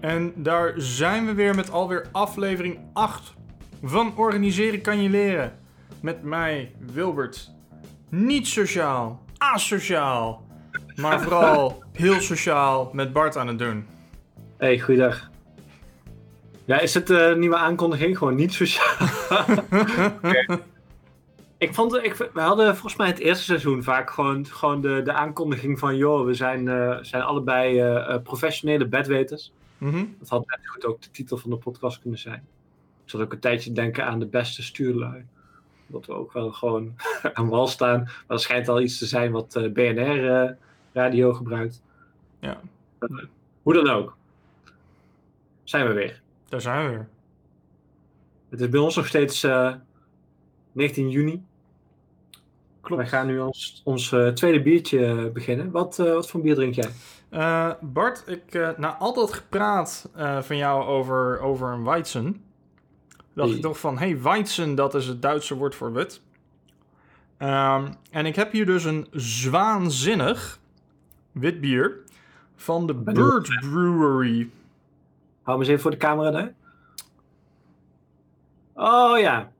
En daar zijn we weer met alweer aflevering 8 van Organiseren kan je leren. Met mij, Wilbert. Niet sociaal, asociaal. Maar vooral heel sociaal met Bart aan het doen. Hey, goeiedag. Ja, is het een nieuwe aankondiging? Gewoon niet sociaal. Ik vond, ik, we hadden volgens mij het eerste seizoen vaak gewoon, gewoon de, de aankondiging van... joh, we zijn, eh, zijn allebei eh, professionele bedweters. Mhm. Dat had net goed ook de titel van de podcast kunnen zijn. Ik zat ook een tijdje denken aan de beste stuurlui. Dat we ook wel gewoon aan wal staan. Maar dat schijnt al iets te zijn wat eh, BNR radio gebruikt. Ja, Hoe dan ook. Zijn we weer. daar zijn we weer. Het is bij ons nog steeds eh, 19 juni. Klopt. Wij gaan nu ons, ons eh, tweede biertje eh, beginnen. Wat, eh, wat voor bier drink jij? Eh, Bart, ik, eh na al dat gepraat eh, van jou over, over een Weizen, dacht ik toch van, hey, Weizen, dat is het Duitse woord voor wit. Ehm, en ik heb hier dus een zwaanzinnig wit bier van de Ben Bird Brewery. Hou me eens even voor de camera daar. Oh ja.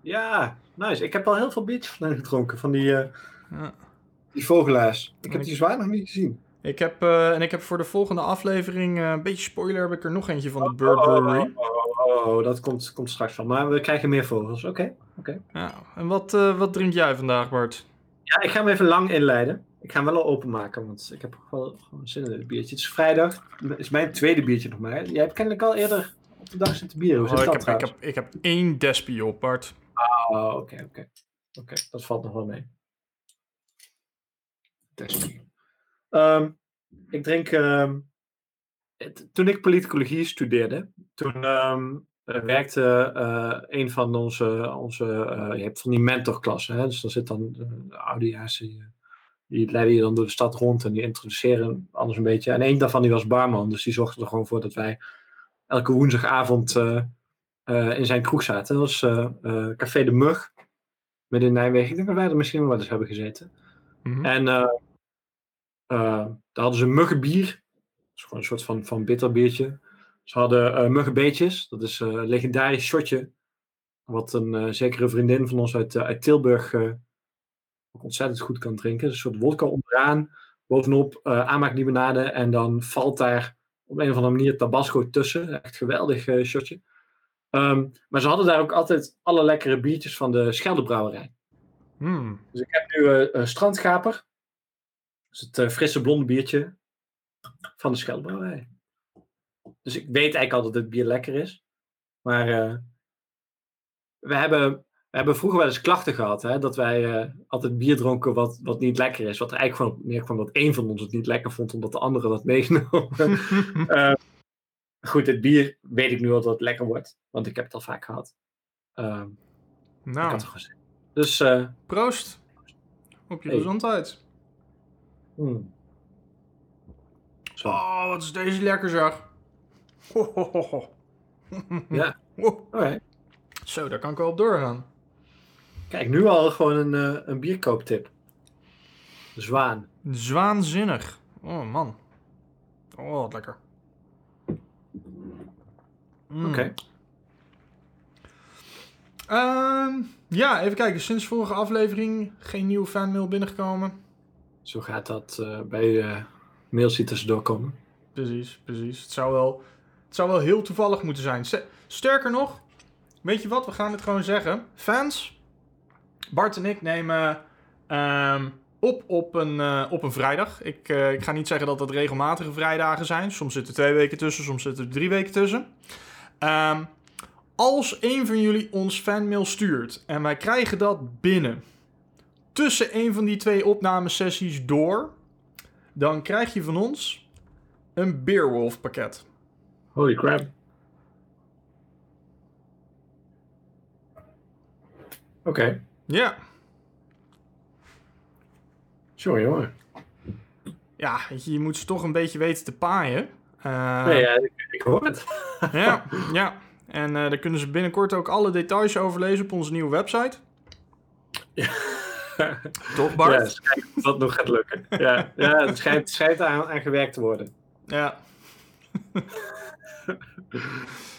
Ja, nice. Ik heb al heel veel biertjes van hen gedronken. Van die, Ja. die vogelaars. Ik heb Ik- die zwaar nog niet gezien. Ik heb, eh, en ik heb voor de volgende aflevering, eh, een beetje spoiler, heb ik er nog eentje van de Bird Oh, Brewery. oh, oh, oh, dat komt, komt straks van. Maar we krijgen meer vogels. Oké. oké. Ja. En wat, eh, wat drink jij vandaag, Bart? Ja, ik ga hem even lang inleiden. Ik ga hem wel al openmaken, want ik heb wel gewoon zin in dit biertje. Het is vrijdag. Het is mijn tweede biertje nog maar. Jij hebt kennelijk al eerder op de dag zitten bieren. Hoe zit Oh, ik, heb, ik heb één Despie op, Bart. Oh, oké, oké. Oké, dat valt nog wel mee. Despie. Ehm, ik drink... ehm, het- toen ik politicologie studeerde, toen ehm, eh, werkte eh, een van onze... onze eh, je hebt van die mentorklassen, hè? dus dan zit dan de oudejaars... Die, die leiden je dan door de stad rond en die introduceren alles een beetje. En één daarvan die was barman, dus die zorgde er gewoon voor dat wij elke woensdagavond in zijn kroeg zaten. Dat was Café de Mug, midden in Nijmegen. Ik denk dat wij er misschien wel eens hebben gezeten. Mhm. En eh, eh, daar hadden ze muggenbier. Dat is gewoon een soort van, van bitter biertje. Ze hadden eh muggenbeetjes. Dat is eh, een legendarisch shotje. Wat een eh, zekere vriendin van ons uit, eh, uit Tilburg eh, ook ontzettend goed kan drinken. Een soort wodka onderaan. Bovenop eh aanmaaklimonade. En dan valt daar op een of andere manier tabasco tussen. Echt geweldig eh, shotje. Ehm, maar ze hadden daar ook altijd alle lekkere biertjes van de Scheldebrouwerij. Hmm. Dus ik heb nu eh een strandgaper. Is het eh, frisse blonde biertje van de Scheldebrouwerij. Dus ik weet eigenlijk al dat dit bier lekker is. Maar eh, we, hebben, we hebben vroeger wel eens klachten gehad. Hè, dat wij eh, altijd bier dronken wat, wat niet lekker is. Wat er eigenlijk gewoon neerkwam dat één van ons het niet lekker vond. Omdat de andere dat meegenomen. Goed, dit bier weet ik nu al dat het lekker wordt. Want ik heb het al vaak gehad. Ehm, ik nou, had het gezegd. Dus proost. Op je Hey. gezondheid. Hmm. Zo. Oh, wat is deze lekker zeg. Ho, ho, ho, ho. Ja. Alright. Zo, daar kan ik wel op doorgaan. Kijk, nu al gewoon een, eh, een bierkooptip. Zwaan. Zwaanzinnig. Oh, man. Oh, wat lekker. Mm. Oké. Ehm, ja, even kijken. Sinds vorige aflevering geen nieuwe fanmail binnengekomen. Zo gaat dat eh, bij de mails die. Precies, precies. Het zou wel, het zou wel heel toevallig moeten zijn. St- Sterker nog, weet je wat? We gaan het gewoon zeggen. Fans, Bart en ik nemen ehm, op op een, eh, op een vrijdag. Ik, eh, ik ga niet zeggen dat dat regelmatige vrijdagen zijn. Soms zitten er twee weken tussen, soms zitten er drie weken tussen. Ehm, als een van jullie ons fanmail stuurt en wij krijgen dat binnen tussen een van die twee opnamesessies door, dan krijg je van ons een Beerwolf pakket. Holy crap. Oké. Ja, Jongen, jongen. ja je, moet ze toch een beetje weten te paaien. Eh, nee, ja, ik, ik hoor het. Ja, ja. En eh, daar kunnen ze binnenkort ook alle details over lezen op onze nieuwe website. Toch, Ja, Bart? het schijnt dat nog gaat lukken. Ja, ja het schijnt, schijnt aan, aan gewerkt te worden. Ja.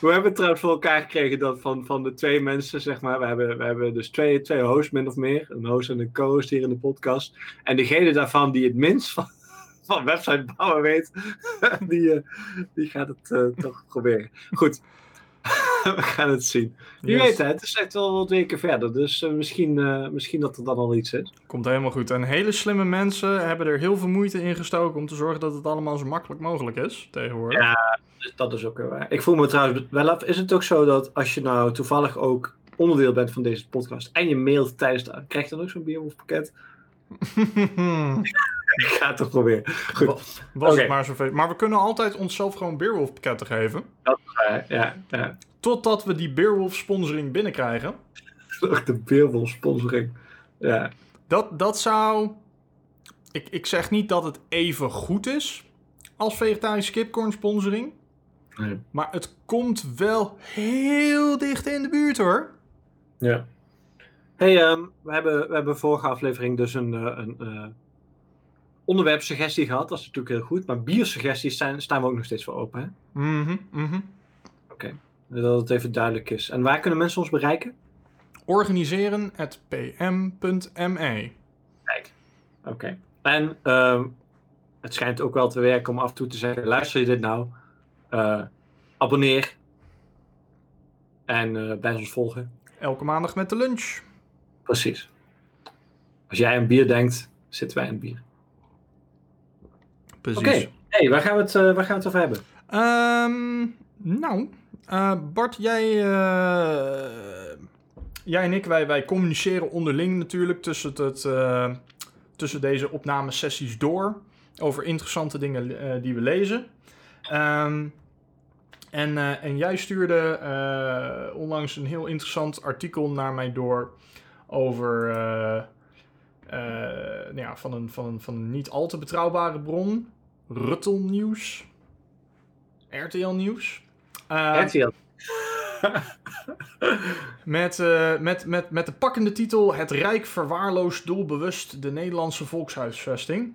We hebben het trouwens voor elkaar gekregen dat van, van de twee mensen, zeg maar, we hebben, we hebben dus twee, twee hosts min of meer, een host en een co-host hier in de podcast. En degene daarvan die het minst van, van website bouwen weet, die, uh, die gaat het uh, toch proberen. Goed, we gaan het zien. Wie yes. weet, hè? het is echt wel wat weken verder, dus uh, misschien, misschien dat er dan al iets is. Komt helemaal goed. En hele slimme mensen hebben er heel veel moeite in gestoken om te zorgen dat het allemaal zo makkelijk mogelijk is tegenwoordig. Ja, dat is ook wel waar. Ik voel me trouwens wel af. Is het ook zo dat als je nou toevallig ook onderdeel bent van deze podcast en je mailt tijdens de. krijg je dan ook zo'n Beerwolf pakket? ik ga het toch proberen. Goed. Was, was okay. het maar zoveel. Maar we kunnen altijd onszelf gewoon Beerwolf pakketten geven. Dat is waar, ja, ja. Totdat we die Beerwolf sponsoring binnenkrijgen. de Beerwolf sponsoring. Ja. Dat, dat zou. Ik, ik zeg niet dat het even goed is als vegetarische kipcorn sponsoring. Nee. Maar het komt wel heel dicht in de buurt hoor. Ja. Hey, um, we, hebben, we hebben vorige aflevering dus een, uh, een uh, onderwerpsuggestie gehad. Dat is natuurlijk heel goed. Maar biersuggesties zijn, staan we ook nog steeds voor open. Hè? Mhm, mhm. Oké, okay. dat het even duidelijk is. En waar kunnen mensen ons bereiken? Organiseren.pm.me Kijk, oké. Okay. En um, het schijnt ook wel te werken om af en toe te zeggen: luister je dit nou? Uh, abonneer. En uh, blijf ons volgen. Elke maandag met de lunch. Precies. Als jij een bier denkt, zitten wij in bier. Precies. Oké, okay. hey, waar, gaan we het, uh, waar gaan we het over hebben? Um, nou, Bart, jij, jij en ik, wij, wij communiceren onderling natuurlijk tussen, het, tussen deze opnamesessies door. Over interessante dingen die we lezen. Um, en, uh, en jij stuurde uh, onlangs een heel interessant artikel naar mij door over uh, nou ja, van, een, van, een, van een niet al te betrouwbare bron, Ruttel Nieuws, RTL Nieuws. RTL. met, met, met, met de pakkende titel Het Rijk verwaarloost doelbewust de Nederlandse volkshuisvesting.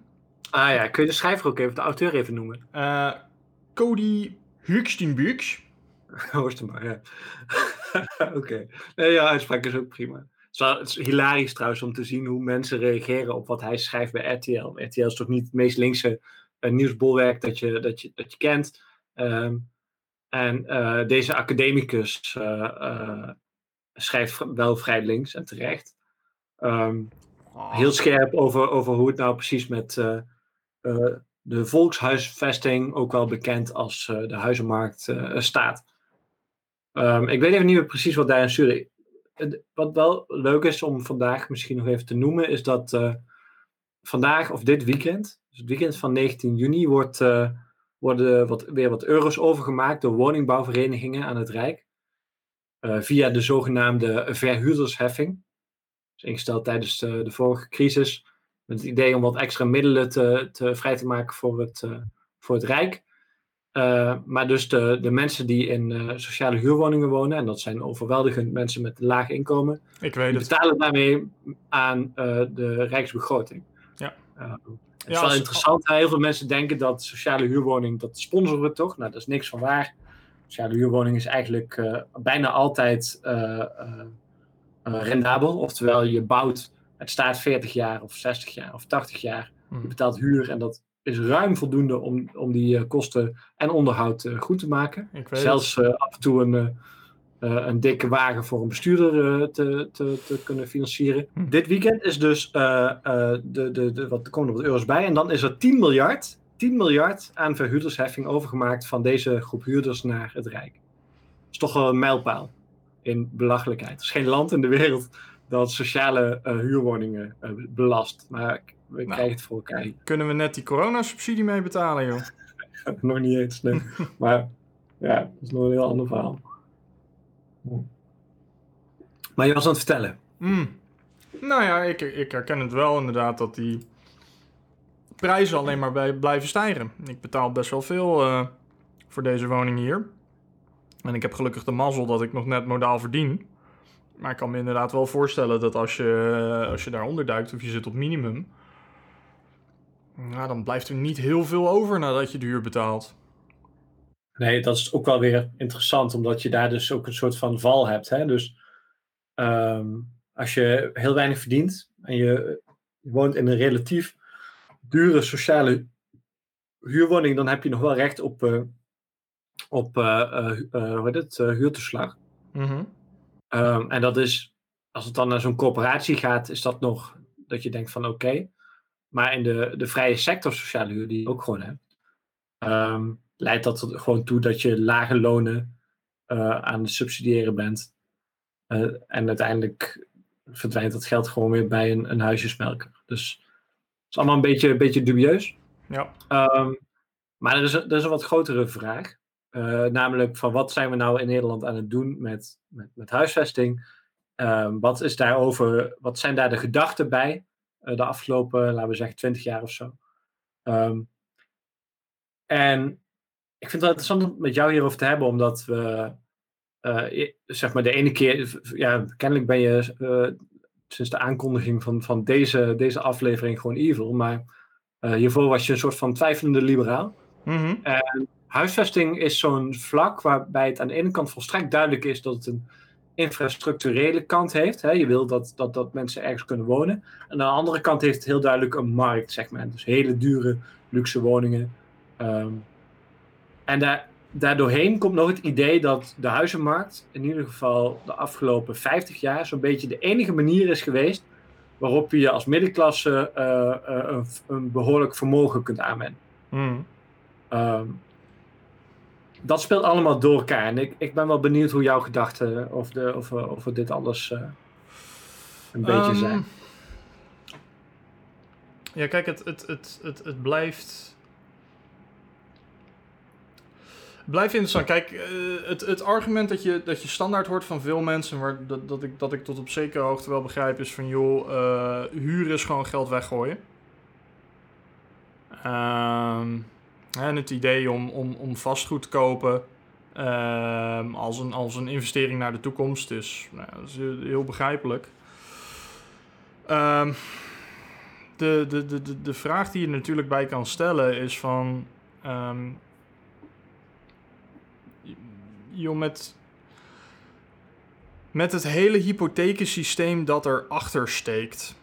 Ah ja, kun je de schrijver ook even, de auteur even noemen? Cody Hugstenbuks. Horstenbach, ja. Oké. Okay. Nee, ja, uitspraak is ook prima. Het is, wel, het is hilarisch trouwens om te zien hoe mensen reageren op wat hij schrijft bij RTL. RTL is toch niet het meest linkse uh, nieuwsbolwerk dat je, dat je, dat je kent. Um, en uh, deze academicus uh, schrijft wel vrij links en terecht. Um, oh. Heel scherp over, over hoe het nou precies met de volkshuisvesting, ook wel bekend als de huizenmarkt, staat. Um, ik weet even niet meer precies wat daarin stuurde. Wat wel leuk is om vandaag misschien nog even te noemen, is dat uh, vandaag of dit weekend, dus het weekend van 19 juni, wordt, worden wat, weer wat euro's overgemaakt door woningbouwverenigingen aan het Rijk. via de zogenaamde verhuurdersheffing. Dus ingesteld tijdens de, de vorige crisis met het idee om wat extra middelen te, te vrij te maken voor het, voor het Rijk. Uh, maar dus de, de mensen die in uh, sociale huurwoningen wonen, en dat zijn overweldigend mensen met een laag inkomen, Ik weet die betalen daarmee aan de Rijksbegroting. Ja. het is wel als... interessant. Heel veel mensen denken dat sociale huurwoning, dat sponsoren we toch? Nou, dat is niks van waar. Sociale huurwoning is eigenlijk bijna altijd rendabel. Oftewel, je bouwt het staat 40 jaar of 60 jaar of 80 jaar. Je Hmm. betaalt huur en dat is ruim voldoende om, om die uh, kosten en onderhoud uh, goed te maken. Zelfs uh, af en toe een, een dikke wagen voor een bestuurder te, te, te kunnen financieren. Hmm. Dit weekend is dus de, de, de, wat, er komen er wat euro's bij. En dan is er 10 miljard, 10 miljard aan verhuurdersheffing overgemaakt van deze groep huurders naar het Rijk. Dat is toch wel een mijlpaal in belachelijkheid. Er is geen land in de wereld dat sociale uh, huurwoningen uh, belast. Maar we nou, krijgen het voor elkaar. Kunnen we net die coronasubsidie mee betalen, joh? nog niet eens, nee. maar ja, dat is nog een heel ander verhaal. Maar je was aan het vertellen. Mm. Nou ja, ik, ik herken het wel inderdaad dat die prijzen alleen maar bij, blijven stijgen. Ik betaal best wel veel uh, voor deze woning hier. En ik heb gelukkig de mazzel dat ik nog net modaal verdien. Maar ik kan me inderdaad wel voorstellen dat als je, als je daaronder duikt of je zit op minimum, nou, dan blijft er niet heel veel over nadat je de huur betaalt. Nee, dat is ook wel weer interessant, omdat je daar dus ook een soort van val hebt. Hè? Dus ehm, als je heel weinig verdient en je, je woont in een relatief dure sociale huurwoning, dan heb je nog wel recht op, uh, op uh, hoe heet het, huurtoeslag. Mhm. Um, en dat is, als het dan naar zo'n corporatie gaat, is dat nog dat je denkt van oké. Maar in de, de vrije sector sociale huur, die je ook gewoon hebt, um, leidt dat er gewoon toe dat je lage lonen uh, aan het subsidiëren bent. Uh, en uiteindelijk verdwijnt dat geld gewoon weer bij een, een huisjesmelker. Dus het is allemaal een beetje, een beetje dubieus. Ja. Um, maar er is, een, er is een wat grotere vraag. Uh, namelijk van wat zijn we nou in Nederland aan het doen met, met, met huisvesting? Um, wat, is daarover, wat zijn daar de gedachten bij de afgelopen, laten we zeggen, twintig jaar of zo? Um, en ik vind het interessant om met jou hierover te hebben, omdat we, uh, zeg maar, de ene keer, ja, kennelijk ben je sinds de aankondiging van, van deze, deze aflevering gewoon evil, maar hiervoor was je een soort van twijfelende liberaal. Mm -hmm. En huisvesting is zo'n vlak waarbij het aan de ene kant volstrekt duidelijk is dat het een infrastructurele kant heeft. Hè? Je wil dat, dat, dat mensen ergens kunnen wonen. En aan de andere kant heeft het heel duidelijk een marktsegment. Dus hele dure, luxe woningen. Um, en daar, daardoorheen komt nog het idee dat de huizenmarkt, in ieder geval de afgelopen 50 jaar, zo'n beetje de enige manier is geweest waarop je als middenklasse uh, uh, een, een, behoorlijk vermogen kunt aanwenden. Mm. Um, dat speelt allemaal door elkaar. En ik, ik ben wel benieuwd hoe jouw gedachten of, de, of, of dit alles uh, een beetje um, zijn. Ja, kijk, het, het, het, het, het blijft. Blijft interessant. Kijk, uh, het, het argument dat je, dat je standaard hoort van veel mensen, waar, dat, dat, ik, dat ik tot op zekere hoogte wel begrijp, is van joh, uh, huren is gewoon geld weggooien. Um, en het idee om, om, om vastgoed te kopen uh, als, een, als een investering naar de toekomst is, nou, dat is heel begrijpelijk. Um, de, de, de, de, vraag die je natuurlijk bij kan stellen is van... Um, met, met het hele hypothekensysteem dat erachter steekt...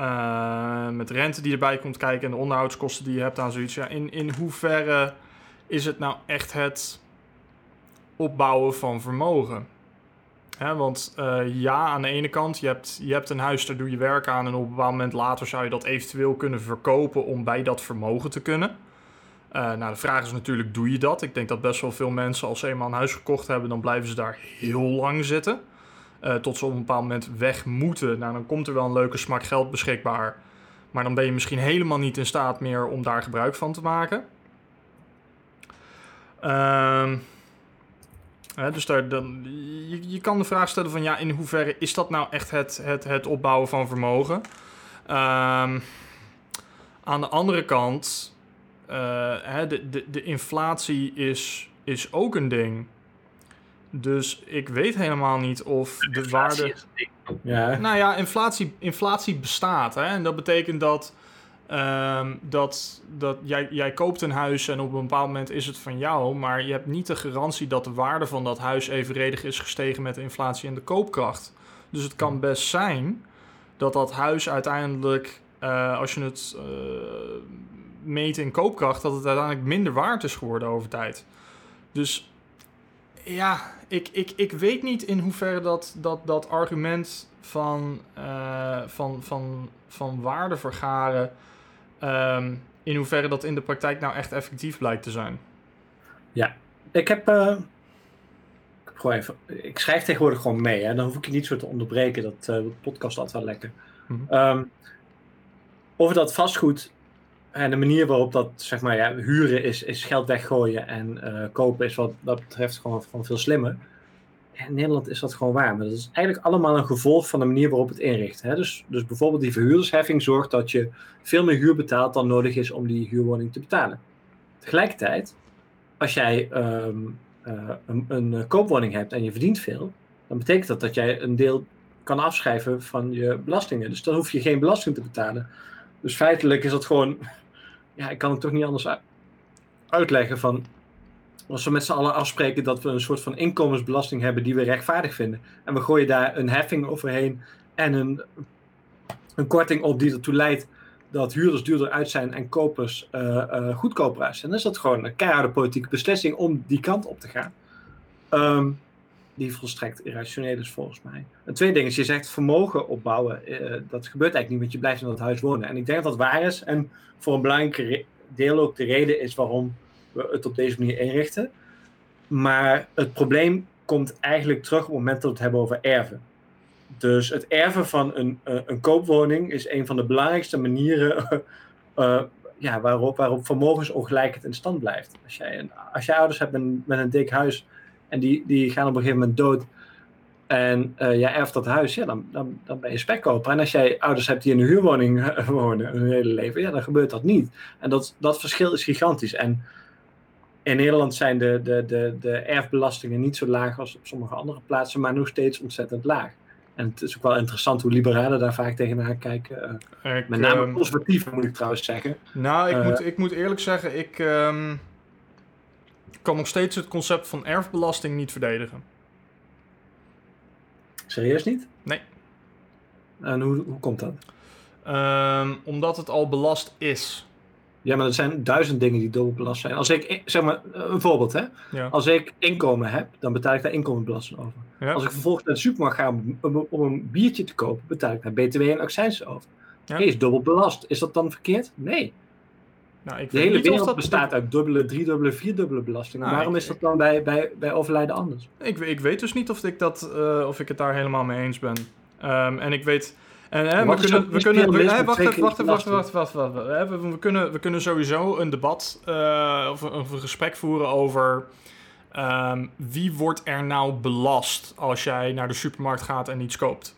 Uh, met rente die erbij komt kijken en de onderhoudskosten die je hebt aan zoiets. Ja, in, in hoeverre is het nou echt het opbouwen van vermogen? Hè, want uh, ja, aan de ene kant, je hebt, je hebt een huis, daar doe je werk aan... en op een bepaald moment later zou je dat eventueel kunnen verkopen... om bij dat vermogen te kunnen. Uh, nou, de vraag is natuurlijk, doe je dat? Ik denk dat best wel veel mensen, als ze eenmaal een huis gekocht hebben... dan blijven ze daar heel lang zitten... Uh, tot ze op een bepaald moment weg moeten. Nou, dan komt er wel een leuke smak geld beschikbaar. Maar dan ben je misschien helemaal niet in staat meer om daar gebruik van te maken. Hè, dus daar, dan, je, je, kan de vraag stellen van ja, in hoeverre is dat nou echt het, het, het opbouwen van vermogen? Uh, aan de andere kant, uh, hè, de, de, de inflatie is, is ook een ding. Dus ik weet helemaal niet of de inflatie waarde. Ja. Nou ja, inflatie, inflatie bestaat. Hè? En dat betekent dat, um, dat, dat jij, jij koopt een huis en op een bepaald moment is het van jou. Maar je hebt niet de garantie dat de waarde van dat huis evenredig is gestegen met de inflatie en de koopkracht. Dus het kan best zijn dat dat huis uiteindelijk, uh, als je het uh, meet in koopkracht, dat het uiteindelijk minder waard is geworden over tijd. Dus ja, ik, ik, ik weet niet in hoeverre dat, dat, dat argument van, uh, van, van, van waarde vergaren, um, in hoeverre dat in de praktijk nou echt effectief blijkt te zijn. Ja, ik heb. Uh, gewoon even, ik schrijf tegenwoordig gewoon mee, hè? dan hoef ik je niet zo te onderbreken. Dat uh, de podcast altijd wel lekker. Mm -hmm. um, over dat vastgoed en de manier waarop dat, zeg maar, ja, huren is, is geld weggooien en uh, kopen is wat dat betreft gewoon, gewoon veel slimmer. In Nederland is dat gewoon waar, maar dat is eigenlijk allemaal een gevolg van de manier waarop het inricht. Hè? Dus, dus bijvoorbeeld die verhuurdersheffing zorgt dat je veel meer huur betaalt dan nodig is om die huurwoning te betalen. Tegelijkertijd, als jij um, uh, een, een koopwoning hebt en je verdient veel, dan betekent dat dat jij een deel kan afschrijven van je belastingen. Dus dan hoef je geen belasting te betalen. Dus feitelijk is dat gewoon ja, ik kan het toch niet anders uitleggen van als we met z'n allen afspreken dat we een soort van inkomensbelasting hebben die we rechtvaardig vinden. En we gooien daar een heffing overheen en een, een korting op die ertoe leidt dat huurders duurder uit zijn en kopers uh, uh, goedkoper uit zijn. Dan is dat gewoon een keiharde politieke beslissing om die kant op te gaan. Um, die volstrekt irrationeel is volgens mij. Een tweede ding is, je zegt vermogen opbouwen. Uh, dat gebeurt eigenlijk niet, want je blijft in dat huis wonen. En ik denk dat dat waar is. En voor een belangrijk deel ook de reden is waarom we het op deze manier inrichten. Maar het probleem komt eigenlijk terug op het moment dat we het hebben over erven. Dus het erven van een, uh, een koopwoning is een van de belangrijkste manieren uh, ja, waarop, waarop vermogensongelijkheid in stand blijft. Als jij, als jij ouders hebt met, met een dik huis en die, die gaan op een gegeven moment dood en uh, jij erft dat huis, ja, dan, dan, dan ben je spekkoper. En als jij ouders hebt die in een huurwoning wonen hun hele leven, ja, dan gebeurt dat niet. En dat, dat verschil is gigantisch. En in Nederland zijn de, de, de, de erfbelastingen niet zo laag als op sommige andere plaatsen, maar nog steeds ontzettend laag. En het is ook wel interessant hoe liberalen daar vaak tegenaan kijken. Uh, ik, met name uh, conservatieven moet ik trouwens zeggen. Nou, ik, uh, moet, ik moet eerlijk zeggen, ik um, kan nog steeds het concept van erfbelasting niet verdedigen. Serieus niet? Nee. En hoe, hoe komt dat? Um, omdat het al belast is. Ja, maar er zijn duizend dingen die dubbel belast zijn. Als ik, zeg maar, een voorbeeld hè. Ja. Als ik inkomen heb, dan betaal ik daar inkomensbelasting over. Ja. Als ik vervolgens naar de supermarkt ga om, om, om een biertje te kopen, betaal ik daar BTW en accijns over. Ja. Hey, is dubbel belast. Is dat dan verkeerd? Nee. Nou, ik De hele wereld dat bestaat uit dubbele, driedubbele, vierdubbele belastingen. Nou, Waarom ik- is dat dan bij, bij, bij overlijden anders? Ik, ik weet dus niet of ik, dat, eh, of ik het daar helemaal mee eens ben. Ehm, en ik weet. En, hè, we kunnen. We kunnen we, hè, wacht even, wacht even, wacht belasting? wacht wacht. Hè, We, we kunnen, we kunnen sowieso een debat eh, of, een- of een gesprek voeren over. ehm, wie wordt er nou belast als jij naar de supermarkt gaat en iets koopt?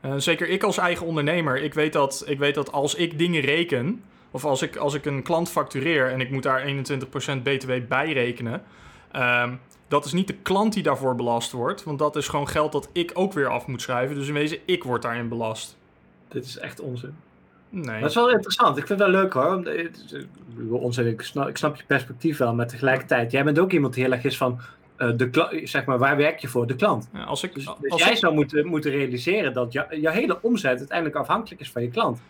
Eh, zeker ik als eigen ondernemer, ik weet, dat, ik weet dat als ik dingen reken, of als ik, als ik een klant factureer en ik moet daar 21% BTW bij rekenen, ehm, dat is niet de klant die daarvoor belast wordt, want dat is gewoon geld dat ik ook weer af moet schrijven. Dus in wezen, ik word daarin belast. Dit is echt onzin. Nee. Dat is wel interessant. Ik vind het wel leuk hoor. Ik, bedoel, onzin, ik, snap, ik snap je perspectief wel, maar tegelijkertijd, jij bent ook iemand die heel erg is van, eh, de kla- zeg maar, waar werk je voor? De klant. Ja, als ik, Dus, als dus jij ik- zou moeten, moeten realiseren dat jou- jouw hele omzet uiteindelijk afhankelijk is van je klant.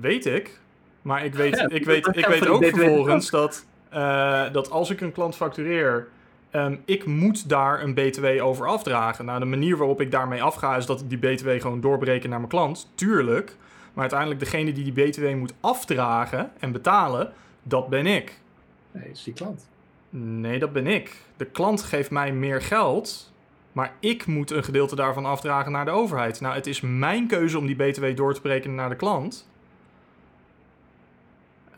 Weet ik. Maar ik weet, ik weet, ik weet ook vervolgens dat, eh, dat als ik een klant factureer, ehm, ik moet daar een BTW over afdragen. Nou, de manier waarop ik daarmee afga is dat ik die BTW gewoon doorbereken naar mijn klant. Tuurlijk. Maar uiteindelijk degene die die BTW moet afdragen en betalen, dat ben ik. Nee, dat is die klant. Nee, dat ben ik. De klant geeft mij meer geld, maar ik moet een gedeelte daarvan afdragen naar de overheid. Nou, het is mijn keuze om die BTW door te berekenen naar de klant.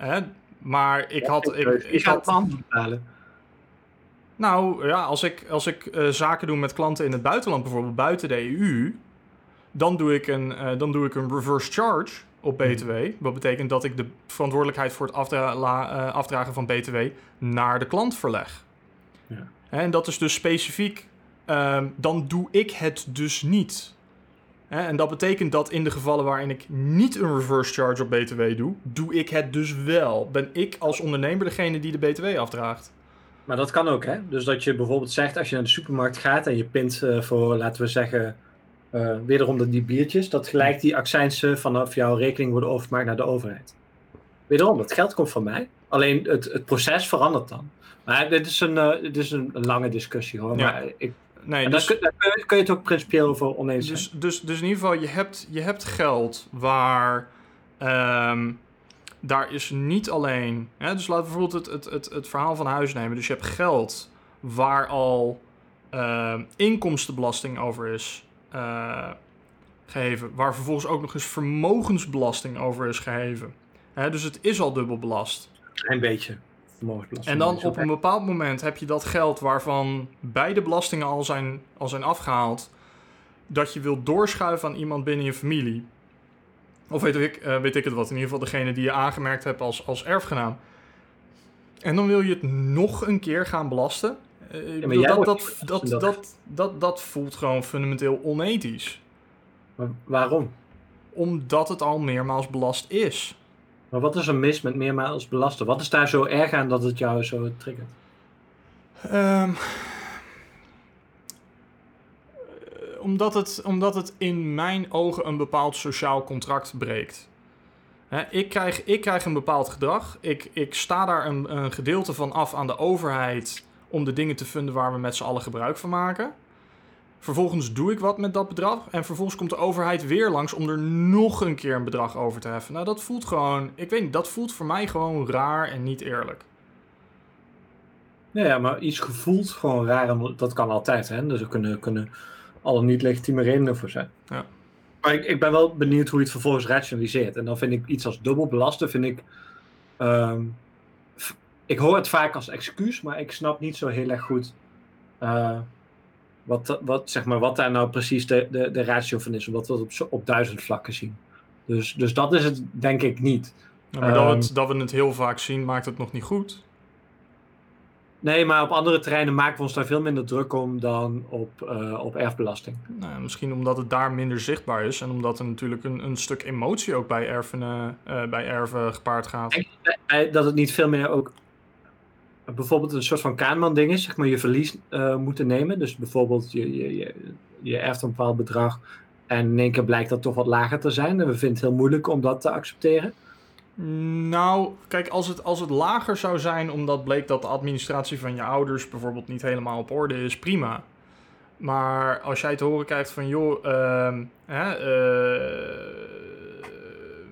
Hè? Maar ik had. Ik, ik had pand betalen. nou ja, als ik, als ik eh, zaken doe met klanten in het buitenland, bijvoorbeeld buiten de EU, dan doe ik een, eh, dan doe ik een reverse charge op BTW. Wat betekent dat ik de verantwoordelijkheid voor het afdra- la- eh, afdragen van BTW naar de klant verleg. Ja. En dat is dus specifiek, ehm, dan doe ik het dus niet. En dat betekent dat in de gevallen waarin ik niet een reverse charge op BTW doe, doe ik het dus wel. Ben ik als ondernemer degene die de BTW afdraagt. Maar dat kan ook, hè? Dus dat je bijvoorbeeld zegt, als je naar de supermarkt gaat en je pint eh, voor, laten we zeggen, eh, wederom de- die biertjes, dat gelijk die accijnsen vanaf jouw rekening worden overgemaakt naar de overheid. Wederom, dat geld komt van mij. Alleen het, het proces verandert dan. Maar dit is een, eh, dit is een lange discussie hoor. Ja. Maar ik, Nee, en dus, daar, kun, daar kun je- het ook principieel over oneens zijn. dus, dus, dus in ieder geval, je hebt, je hebt geld waar. ehm, daar is niet alleen. Hè, dus laten we bijvoorbeeld het, het, het, het verhaal van huis nemen. Dus je hebt geld waar al ehm, inkomstenbelasting over is geheven. Waar vervolgens ook nog eens vermogensbelasting over is geheven. Hè, dus het is al dubbel belast. Een beetje. En dan op een bepaald moment heb je dat geld waarvan beide belastingen al zijn, al zijn afgehaald, dat je wilt doorschuiven aan iemand binnen je familie. Of weet ik, eh, weet ik het wat, in ieder geval degene die je aangemerkt hebt als, als erfgenaam. En dan wil je het nog een keer gaan belasten. Eh, bedoel, dat, dat, dat, dat, dat, dat voelt gewoon fundamenteel onethisch. Maar waarom? Omdat het al meermaals belast is. Maar wat is er mis met meermaals belasten? Wat is daar zo erg aan dat het jou zo triggert? Ehm, eh, omdat, het, omdat het in mijn ogen een bepaald sociaal contract breekt. Ik, krijg, ik krijg een bepaald gedrag. Ik, ik sta daar een, een gedeelte van af aan de overheid om de dingen te vinden waar we met z'n allen gebruik van maken. Vervolgens doe ik wat met dat bedrag. En vervolgens komt de overheid weer langs om er nog een keer een bedrag over te heffen. Nou, dat voelt gewoon. Ik weet niet, dat voelt voor mij gewoon raar en niet eerlijk. Ja, ja, maar iets gevoeld gewoon raar, dat kan altijd. Hè? Dus er kunnen, kunnen alle niet legitieme redenen voor zijn. Ja. Maar ik, ik ben wel benieuwd hoe je het vervolgens rationaliseert. En dan vind ik iets als dubbel belasten, vind ik... ehm, ik hoor het vaak als excuus, maar ik snap niet zo heel erg goed... eh, wat, wat, zeg maar, wat daar nou precies de, de, de ratio van is. Omdat we dat op, op duizend vlakken zien. Dus, dus dat is het denk ik niet. Ja, maar dat, we Ehm. het, dat we het heel vaak zien, maakt het nog niet goed. Nee, maar op andere terreinen maken we ons daar veel minder druk om dan op, eh, op erfbelasting. Nou, misschien omdat het daar minder zichtbaar is. En omdat er natuurlijk een, een stuk emotie ook bij erven, eh, eh, bij erven gepaard gaat. Dat het niet veel meer ook bijvoorbeeld een soort van Kahneman-ding is, zeg maar je verlies eh, moeten nemen. Dus bijvoorbeeld je, je, je, je erft een bepaald bedrag en in één keer blijkt dat toch wat lager te zijn. En we vinden het heel moeilijk om dat te accepteren. Nou, kijk, als het, als het lager zou zijn omdat bleek dat de administratie van je ouders bijvoorbeeld niet helemaal op orde is, prima. Maar als jij te horen krijgt van, joh, ehm, hè, eh,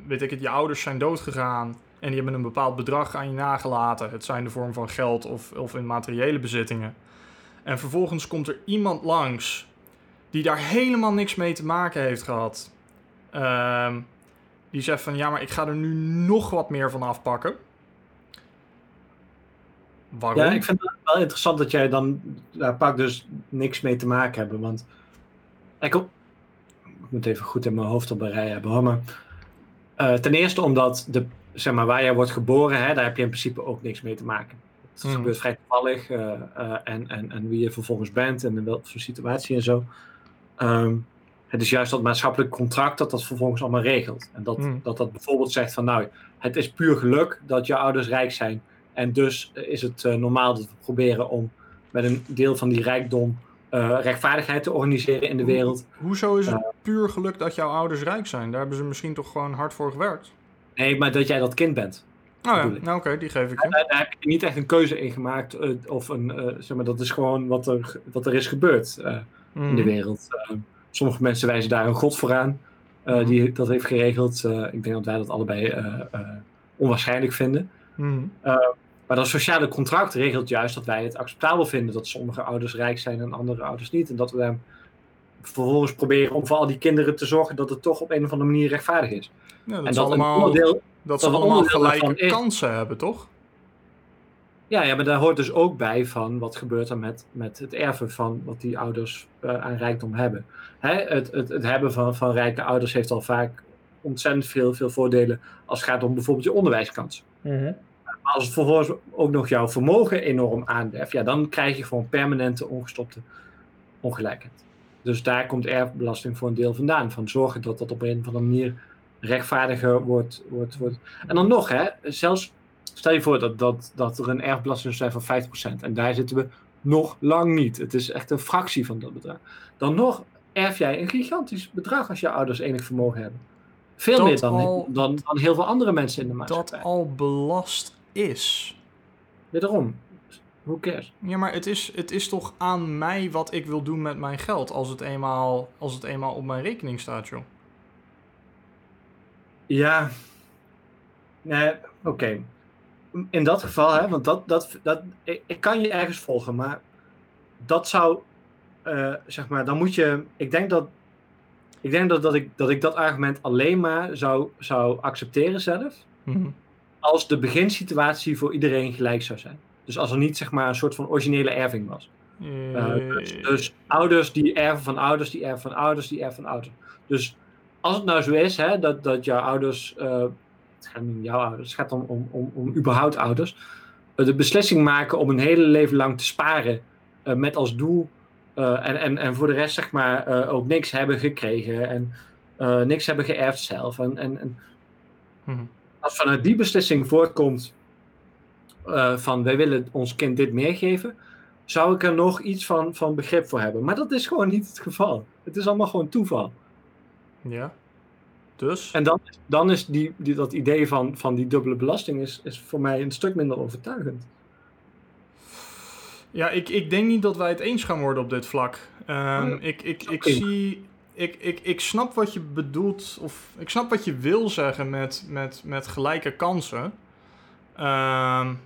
weet ik het, je ouders zijn doodgegaan en die hebben een bepaald bedrag aan je nagelaten. Het zijn de vorm van geld of, of in materiële bezittingen. En vervolgens komt er iemand langs die daar helemaal niks mee te maken heeft gehad. Ehm, die zegt van ja, maar ik ga er nu nog wat meer van afpakken. Waarom? Ja, ik vind het wel interessant dat jij dan daar pak dus niks mee te maken hebben. Want ik, moet even goed in mijn hoofd op een rij hebben hoor. Eh, ten eerste omdat de, zeg maar, waar jij wordt geboren, hè, daar heb je in principe ook niks mee te maken. Het Mhm. gebeurt vrij toevallig eh, eh, en, en, en wie je vervolgens bent en in welke situatie en zo. Ehm, het is juist dat maatschappelijk contract dat dat vervolgens allemaal regelt. En dat, Mhm. dat dat bijvoorbeeld zegt van nou, het is puur geluk dat je ouders rijk zijn. En dus eh, is het normaal dat we proberen om met een deel van die rijkdom rechtvaardigheid te organiseren in de wereld. Hoezo is het puur geluk dat jouw ouders rijk zijn? Daar hebben ze misschien toch gewoon hard voor gewerkt. Nee, maar dat jij dat kind bent. Oh ja, nou oké, die geef ik je. Daar, daar heb je niet echt een keuze in gemaakt. eh, of een, eh, zeg maar, dat is gewoon wat er, wat er is gebeurd eh, in de Mhm. wereld. Sommige mensen wijzen daar een god voor aan. Mhm. Die dat heeft geregeld. Ik denk dat wij dat allebei onwaarschijnlijk vinden. Mhm. Maar dat sociale contract regelt juist dat wij het acceptabel vinden dat sommige ouders rijk zijn en andere ouders niet. En dat we vervolgens proberen om voor al die kinderen te zorgen dat het toch op een of andere manier rechtvaardig is. Ja, dat en ze dat een allemaal, onderdeel, dat ze dat allemaal gelijke is. kansen hebben, toch? ja, ja, maar daar hoort dus ook bij van wat gebeurt er met, met het erven van wat die ouders eh, aan rijkdom hebben. Hè, het, het, het hebben van, van rijke ouders heeft al vaak ontzettend veel, veel voordelen als het gaat om bijvoorbeeld je onderwijskans. Maar als het vervolgens ook nog jouw vermogen enorm aandeft, ja, dan krijg je gewoon permanente ongestopte ongelijkheid. Dus daar komt erfbelasting voor een deel vandaan. Van zorgen dat dat op een of andere manier rechtvaardiger wordt. wordt, wordt. En dan nog, hè, zelfs stel je voor dat, dat, dat er een erfbelasting zou zijn van 50%. En daar zitten we nog lang niet. Het is echt een fractie van dat bedrag. Dan nog erf jij een gigantisch bedrag als je ouders enig vermogen hebben. Veel Dat meer dan, al- dan, dan heel veel andere mensen in de Dat maatschappij. al belast is. Wederom, who cares? Ja, maar het is, het is toch aan mij wat ik wil doen met mijn geld als het eenmaal, als het eenmaal op mijn rekening staat, joh. Ja, nee, oké. In dat geval, hè, want dat, dat, dat, ik, ik kan je ergens volgen, maar dat zou, eh, zeg maar, dan moet je, ik denk dat, ik denk dat, dat, ik, dat ik dat argument alleen maar zou, zou accepteren zelf, Mhm. als de beginsituatie voor iedereen gelijk zou zijn. Dus als er niet, zeg maar, een soort van originele erving was. Uh, dus, Eh, dus ouders die erven van ouders, die erven van ouders, die erven van ouders. Dus als het nou zo is, hè, dat, dat jouw ouders, eh, het gaat niet om jouw ouders, het gaat om, om, om, om überhaupt ouders, eh, de beslissing maken om een hele leven lang te sparen eh, met als doel en, en, en voor de rest zeg maar ook niks hebben gekregen en niks hebben geërfd zelf. En, en, en mhm. als vanuit die beslissing voortkomt van wij willen ons kind dit meegeven, zou ik er nog iets van, van begrip voor hebben. Maar dat is gewoon niet het geval. Het is allemaal gewoon toeval. Ja. Dus? En dan, dan is die, die, dat idee van, van die dubbele belasting is, is voor mij een stuk minder overtuigend. Ja, ik, ik denk niet dat wij het eens gaan worden op dit vlak. Um, ik ik, ik zie. Ik, ik, ik snap wat je bedoelt, of ik snap wat je wil zeggen met, met, met gelijke kansen. Um,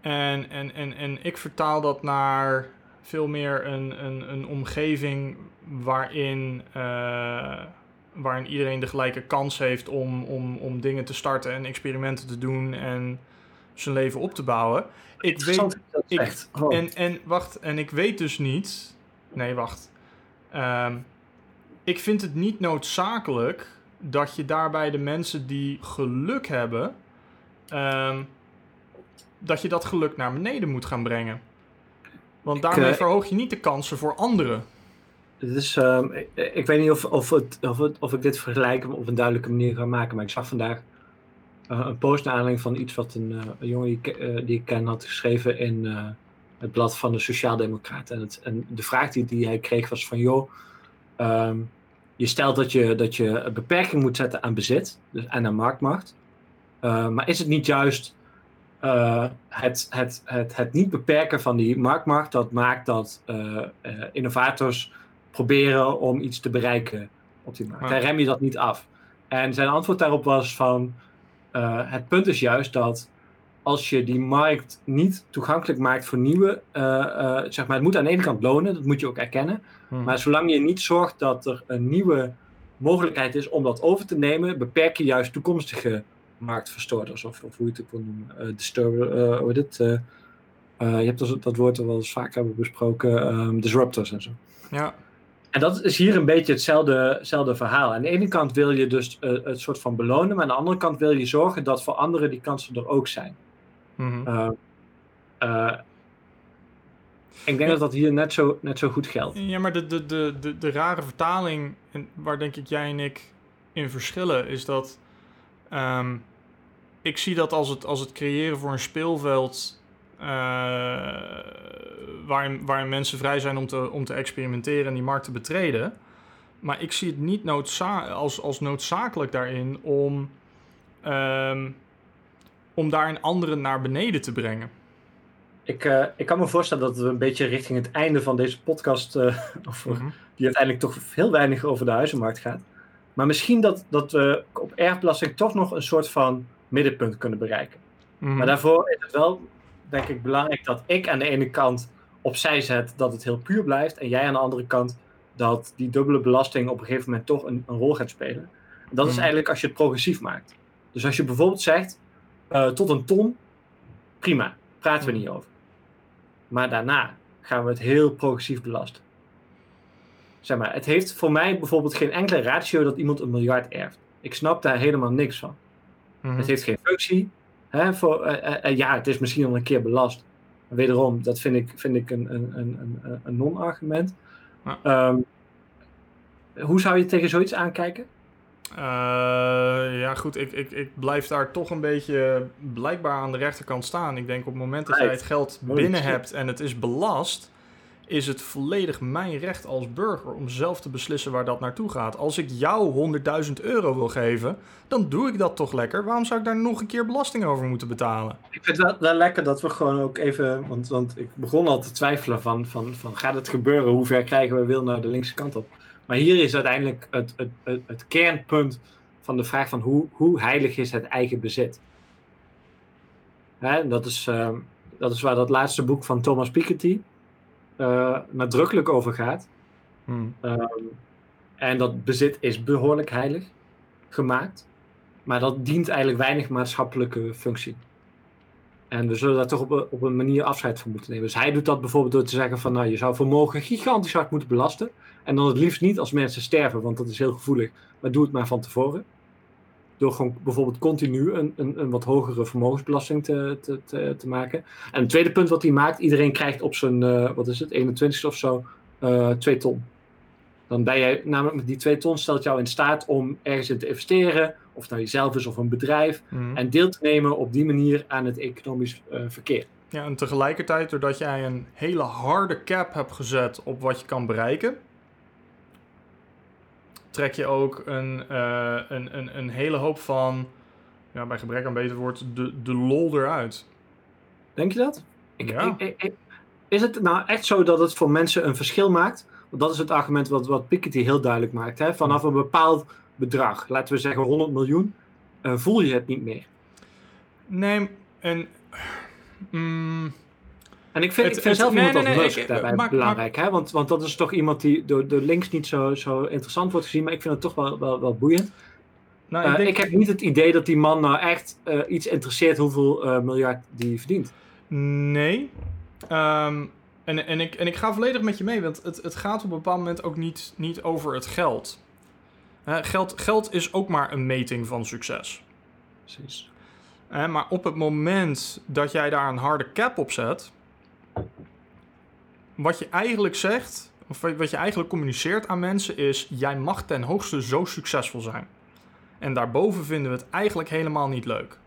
en, en, en, en ik vertaal dat naar veel meer een, een, een omgeving waarin, uh, waarin iedereen de gelijke kans heeft om, om, om dingen te starten en experimenten te doen en zijn leven op te bouwen. Ik weet. Ik, oh. en, en wacht, en ik weet dus niet. Nee, wacht. Um, ik vind het niet noodzakelijk dat je daarbij de mensen die geluk hebben. Um, dat je dat geluk naar beneden moet gaan brengen. Want daarmee uh, verhoog je niet de kansen voor anderen. Dus ik, weet niet of, of, het, of, of ik dit vergelijk op een duidelijke manier ga maken. Maar ik zag vandaag uh, een post naar aanleiding van iets wat een, een jongen die, die, ik ken had geschreven in het blad van de Sociaaldemocraten. En, en de vraag die, hij kreeg was van joh, um, je stelt dat je, dat je een beperking moet zetten aan bezit dus, en aan marktmacht. maar is het niet juist het, het, het, het niet beperken van die marktmacht, dat maakt dat innovators proberen om iets te bereiken op die markt. Dan rem je dat niet af. En zijn antwoord daarop was van, het punt is juist dat als je die markt niet toegankelijk maakt voor nieuwe, zeg maar, het moet aan de ene kant lonen, dat moet je ook erkennen. Hmm. Maar zolang je niet zorgt dat er een nieuwe mogelijkheid is om dat over te nemen, beperk je juist toekomstige marktverstoorders, of, of hoe je het ook wil noemen. Uh, disturber, uh, hoe dit, uh, je hebt dat, dat woord er wel eens vaak hebben besproken, um, disruptors en zo. Ja. En dat is hier een beetje hetzelfde, hetzelfde verhaal. Aan de ene kant wil je dus het soort van belonen, maar aan de andere kant wil je zorgen dat voor anderen die kansen er ook zijn. Mm -hmm. ik denk dat dat hier net zo, net zo goed geldt. Ja, maar de, de, de, de, de rare vertaling, waar denk ik jij en ik in verschillen, is dat um, ik zie dat als het, als het creëren voor een speelveld waarin, waarin mensen vrij zijn om te, om te experimenteren en die markt te betreden. Maar ik zie het niet noodza als, als noodzakelijk daarin om, um, om daar een andere naar beneden te brengen. Ik, uh, ik kan me voorstellen dat we een beetje richting het einde van deze podcast, uh, over, mm -hmm. die uiteindelijk toch heel weinig over de huizenmarkt gaat. Maar misschien dat, dat we op erfbelasting toch nog een soort van middenpunt kunnen bereiken. Mm. Maar daarvoor is het wel, denk ik, belangrijk dat ik aan de ene kant opzij zet dat het heel puur blijft. En jij aan de andere kant dat die dubbele belasting op een gegeven moment toch een, een rol gaat spelen. dat mm. is eigenlijk als je het progressief maakt. Dus als je bijvoorbeeld zegt, uh, tot een ton, prima, praten we mm. niet over. Maar daarna gaan we het heel progressief belasten zeg maar, het heeft voor mij bijvoorbeeld geen enkele ratio dat iemand een miljard erft. Ik snap daar helemaal niks van. Mhm. Het heeft geen functie. Hè, voor, uh, uh, ja, het is misschien al een keer belast. Wederom, dat vind ik, vind ik een, een, een, een non-argument. Ja. Um, hoe zou je tegen zoiets aankijken? Uh, ja, goed, ik, ik, ik blijf daar toch een beetje blijkbaar aan de rechterkant staan. Ik denk op het moment dat jij het geld binnen hebt en het is belast, is het volledig mijn recht als burger om zelf te beslissen waar dat naartoe gaat. Als ik jou 100.000 euro wil geven, dan doe ik dat toch lekker. Waarom zou ik daar nog een keer belasting over moeten betalen? Ik vind het wel, lekker dat we gewoon ook even, want, want ik begon al te twijfelen van, van, van gaat het gebeuren? Hoe ver krijgen we wil naar de linkse kant op? Maar hier is uiteindelijk het, het, het, kernpunt van de vraag van hoe, hoe heilig is het eigen bezit? Hè, dat, is, uh, dat is waar dat laatste boek van Thomas Piketty, uh, nadrukkelijk over gaat. Hmm. Um, en dat bezit is behoorlijk heilig gemaakt. Maar dat dient eigenlijk weinig maatschappelijke functie. En we zullen daar toch op een, op een manier afscheid van moeten nemen. Dus hij doet dat bijvoorbeeld door te zeggen van nou, je zou vermogen gigantisch hard moeten belasten. En dan het liefst niet als mensen sterven, want dat is heel gevoelig. Maar doe het maar van tevoren. Door gewoon bijvoorbeeld continu een, een, een wat hogere vermogensbelasting te, te, te, te, maken. En het tweede punt wat hij maakt, iedereen krijgt op zijn, uh, wat is het, 21 of zo, uh, eh, 2 ton. Dan ben jij, namelijk met die 2 ton stelt jou in staat om ergens in te investeren, of nou jezelf is of een bedrijf, mm. en deel te nemen op die manier aan het economisch uh, verkeer. Ja, en tegelijkertijd, doordat jij een hele harde cap hebt gezet op wat je kan bereiken, trek je ook een, eh, een, een, een hele hoop van, ja, bij gebrek aan beter woord, de, de lol eruit. Denk je dat? Ik, Ja. ik- ik- ik- is het nou echt zo dat het voor mensen een verschil maakt? Want dat is het argument wat, wat Piketty heel duidelijk maakt. Hè? Vanaf een bepaald bedrag, laten we zeggen 100 miljoen, eh, voel je het niet meer. Nee, en... mm, En ik vind, Het- ik vind het- zelf nee, iemand nee, als Musk daarbij maar- belangrijk. Hè? Want, want dat is toch iemand die door, door links niet zo, zo interessant wordt gezien. Maar ik vind het toch wel, wel, wel boeiend. nou, Eh, ik, denk, ik heb niet het idee dat die man nou echt eh, iets interesseert hoeveel eh, miljard die verdient. Nee. Ehm, en, en, ik, en ik ga volledig met je mee, want het, het gaat op een bepaald moment ook niet, niet over het geld. Geld. Geld is ook maar een meting van succes. Precies. Maar op het moment dat jij daar een harde cap op zet, wat je eigenlijk zegt, of wat je eigenlijk communiceert aan mensen is, jij mag ten hoogste zo succesvol zijn. En daarboven vinden we het eigenlijk helemaal niet leuk.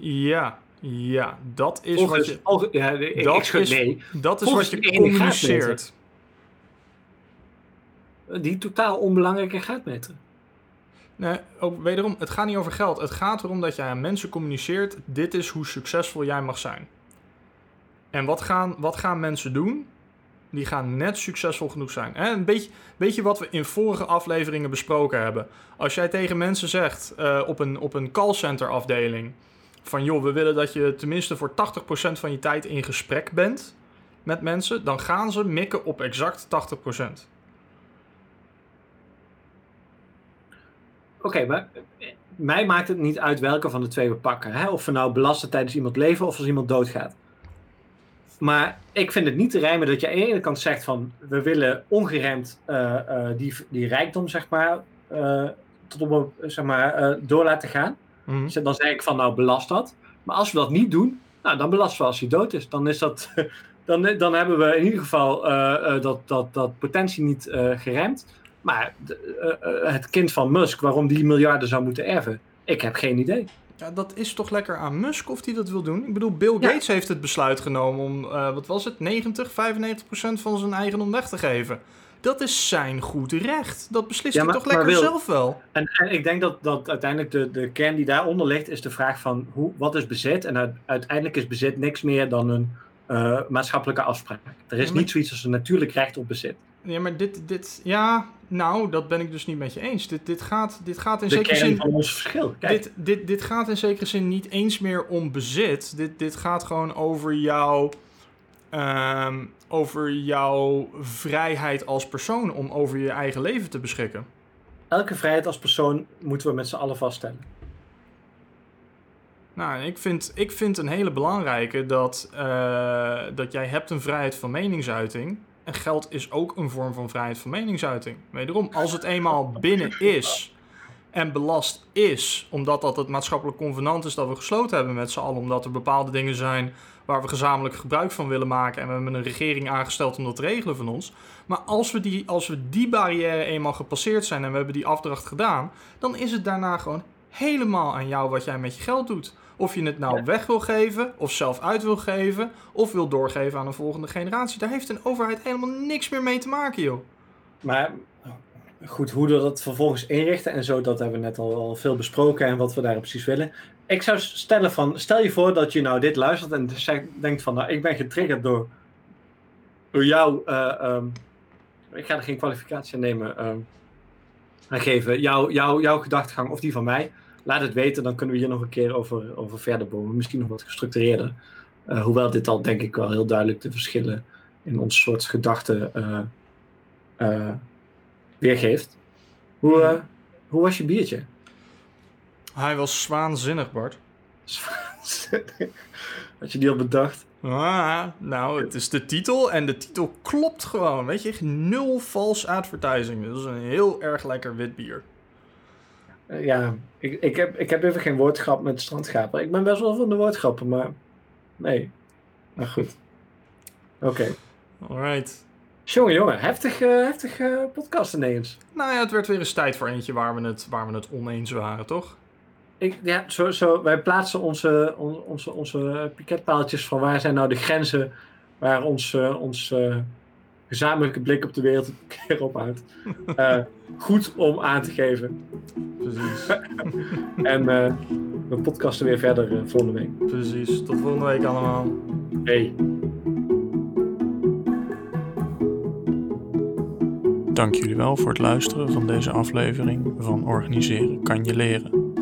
Ja, ja, dat is wat je... ja, ik, Dat ik is- nee. Dat is Volgens wat je communiceert. Die totaal onbelangrijke gaatmeter. Nee, ook wederom, het gaat niet over geld. Het gaat erom dat jij aan mensen communiceert: dit is hoe succesvol jij mag zijn. En wat gaan, wat gaan mensen doen? Die gaan net succesvol genoeg zijn. En een beetje, beetje wat we in vorige afleveringen besproken hebben. Als jij tegen mensen zegt eh, op, een, op een callcenter afdeling: van joh, we willen dat je tenminste voor 80% van je tijd in gesprek bent met mensen, dan gaan ze mikken op exact 80%. Oké, maar eh, mij maakt het niet uit welke van de twee we pakken. Hè? Of we nou belasten tijdens iemand leven of als iemand doodgaat. Maar ik vind het niet te rijmen dat je aan de ene kant zegt van... we willen ongeremd eh, eh, die, die rijkdom, zeg maar, eh, tot op zeg maar door laten gaan. Mhm. Dus Dan zeg ik van, nou, belast dat. Maar als we dat niet doen, nou, dan belasten we als hij dood is. Dan, is dat, dan, dan hebben we in ieder geval dat, dat, dat potentie niet geremd. Maar het kind van Musk, waarom die miljarden zou moeten erven, ik heb geen idee. Ja, dat is toch lekker aan Musk of hij dat wil doen? Ik bedoel, Bill Ja. Gates heeft het besluit genomen om, eh, wat was het, 90, 95 procent van zijn eigendom weg te geven. Dat is zijn goed recht. Dat beslist Ja, hij toch lekker Wil- zelf wel. En, en ik denk dat, dat uiteindelijk de, de kern die daaronder ligt, is de vraag van hoe, wat is bezit? En uit- uiteindelijk is bezit niks meer dan een eh, maatschappelijke afspraak. Er is niet zoiets als een natuurlijk recht op bezit. Ja, maar dit, dit, ja, nou, dat ben ik dus niet met je eens. Dit, dit, gaat, dit gaat in De zekere zin... van ons verschil. Kijk, Dit, dit, dit gaat in zekere zin niet eens meer om bezit. Dit, dit gaat gewoon over jouw, ehm, over jouw vrijheid als persoon om over je eigen leven te beschikken. elke vrijheid als persoon moeten we met z'n allen vaststellen. Nou, ik vind, ik vind een hele belangrijke dat, eh, dat jij hebt een vrijheid van meningsuiting. En geld is ook een vorm van vrijheid van meningsuiting. Wederom, als het eenmaal binnen is en belast is, omdat dat het maatschappelijk convenant is dat we gesloten hebben met z'n allen, omdat er bepaalde dingen zijn waar we gezamenlijk gebruik van willen maken en we hebben een regering aangesteld om dat te regelen van ons. Maar als we die, als we die barrière eenmaal gepasseerd zijn en we hebben die afdracht gedaan, dan is het daarna gewoon helemaal aan jou wat jij met je geld doet. Of je het nou Ja. weg wil geven, of zelf uit wil geven, of wil doorgeven aan een volgende generatie. Daar heeft een overheid helemaal niks meer mee te maken, joh. Maar goed, hoe we dat vervolgens inrichten en zo, dat hebben we net al, al veel besproken en wat we daar precies willen. Ik zou stellen van, stel je voor dat je nou dit luistert en zegt, denkt van, nou, ik ben getriggerd door, door jou, eh, ehm, ik ga er geen kwalificatie aan nemen, aan geven, jouw jouw jouw gedachtegang of die van mij. Laat het weten, dan kunnen we hier nog een keer over, over verder bomen. Misschien nog wat gestructureerder. Eh, hoewel dit al denk ik wel heel duidelijk de verschillen in ons soort gedachten eh, eh, weergeeft. Hoe, hoe was je biertje? Hij was waanzinnig, Bart. Had je die al bedacht? Ah, nou, het is de titel en de titel klopt gewoon. Weet je, nul false advertising. Dat is een heel erg lekker wit bier. Eh, ja, ik, ik, heb, ik heb even geen woordgrap met strandgaper. Ik ben best wel van de woordgrappen, maar nee. Maar goed. Oké. Alright. Jongen, jongen, heftig, eh, heftig eh, podcast ineens. Nou ja, het werd weer eens tijd voor eentje waar we het, waar we het oneens waren, toch? ik, ja, zo, zo, wij plaatsen onze, on- onze, onze piketpaaltjes van waar zijn nou de grenzen waar ons, ons gezamenlijke blik op de wereld een keer ophoudt. Eh goed om aan te geven. Precies. En eh, we podcasten weer verder eh, volgende week. Precies. Tot volgende week allemaal. Hey. Dank jullie wel voor het luisteren van deze aflevering van Organiseren kan je leren.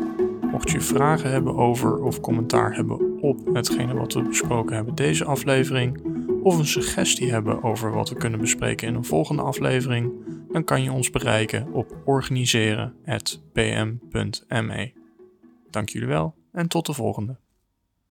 Mocht je vragen hebben over of commentaar hebben op hetgene wat we besproken hebben deze aflevering, of een suggestie hebben over wat we kunnen bespreken in een volgende aflevering, dan kan je ons bereiken op organiseren.pm.me. Dank jullie wel en tot de volgende.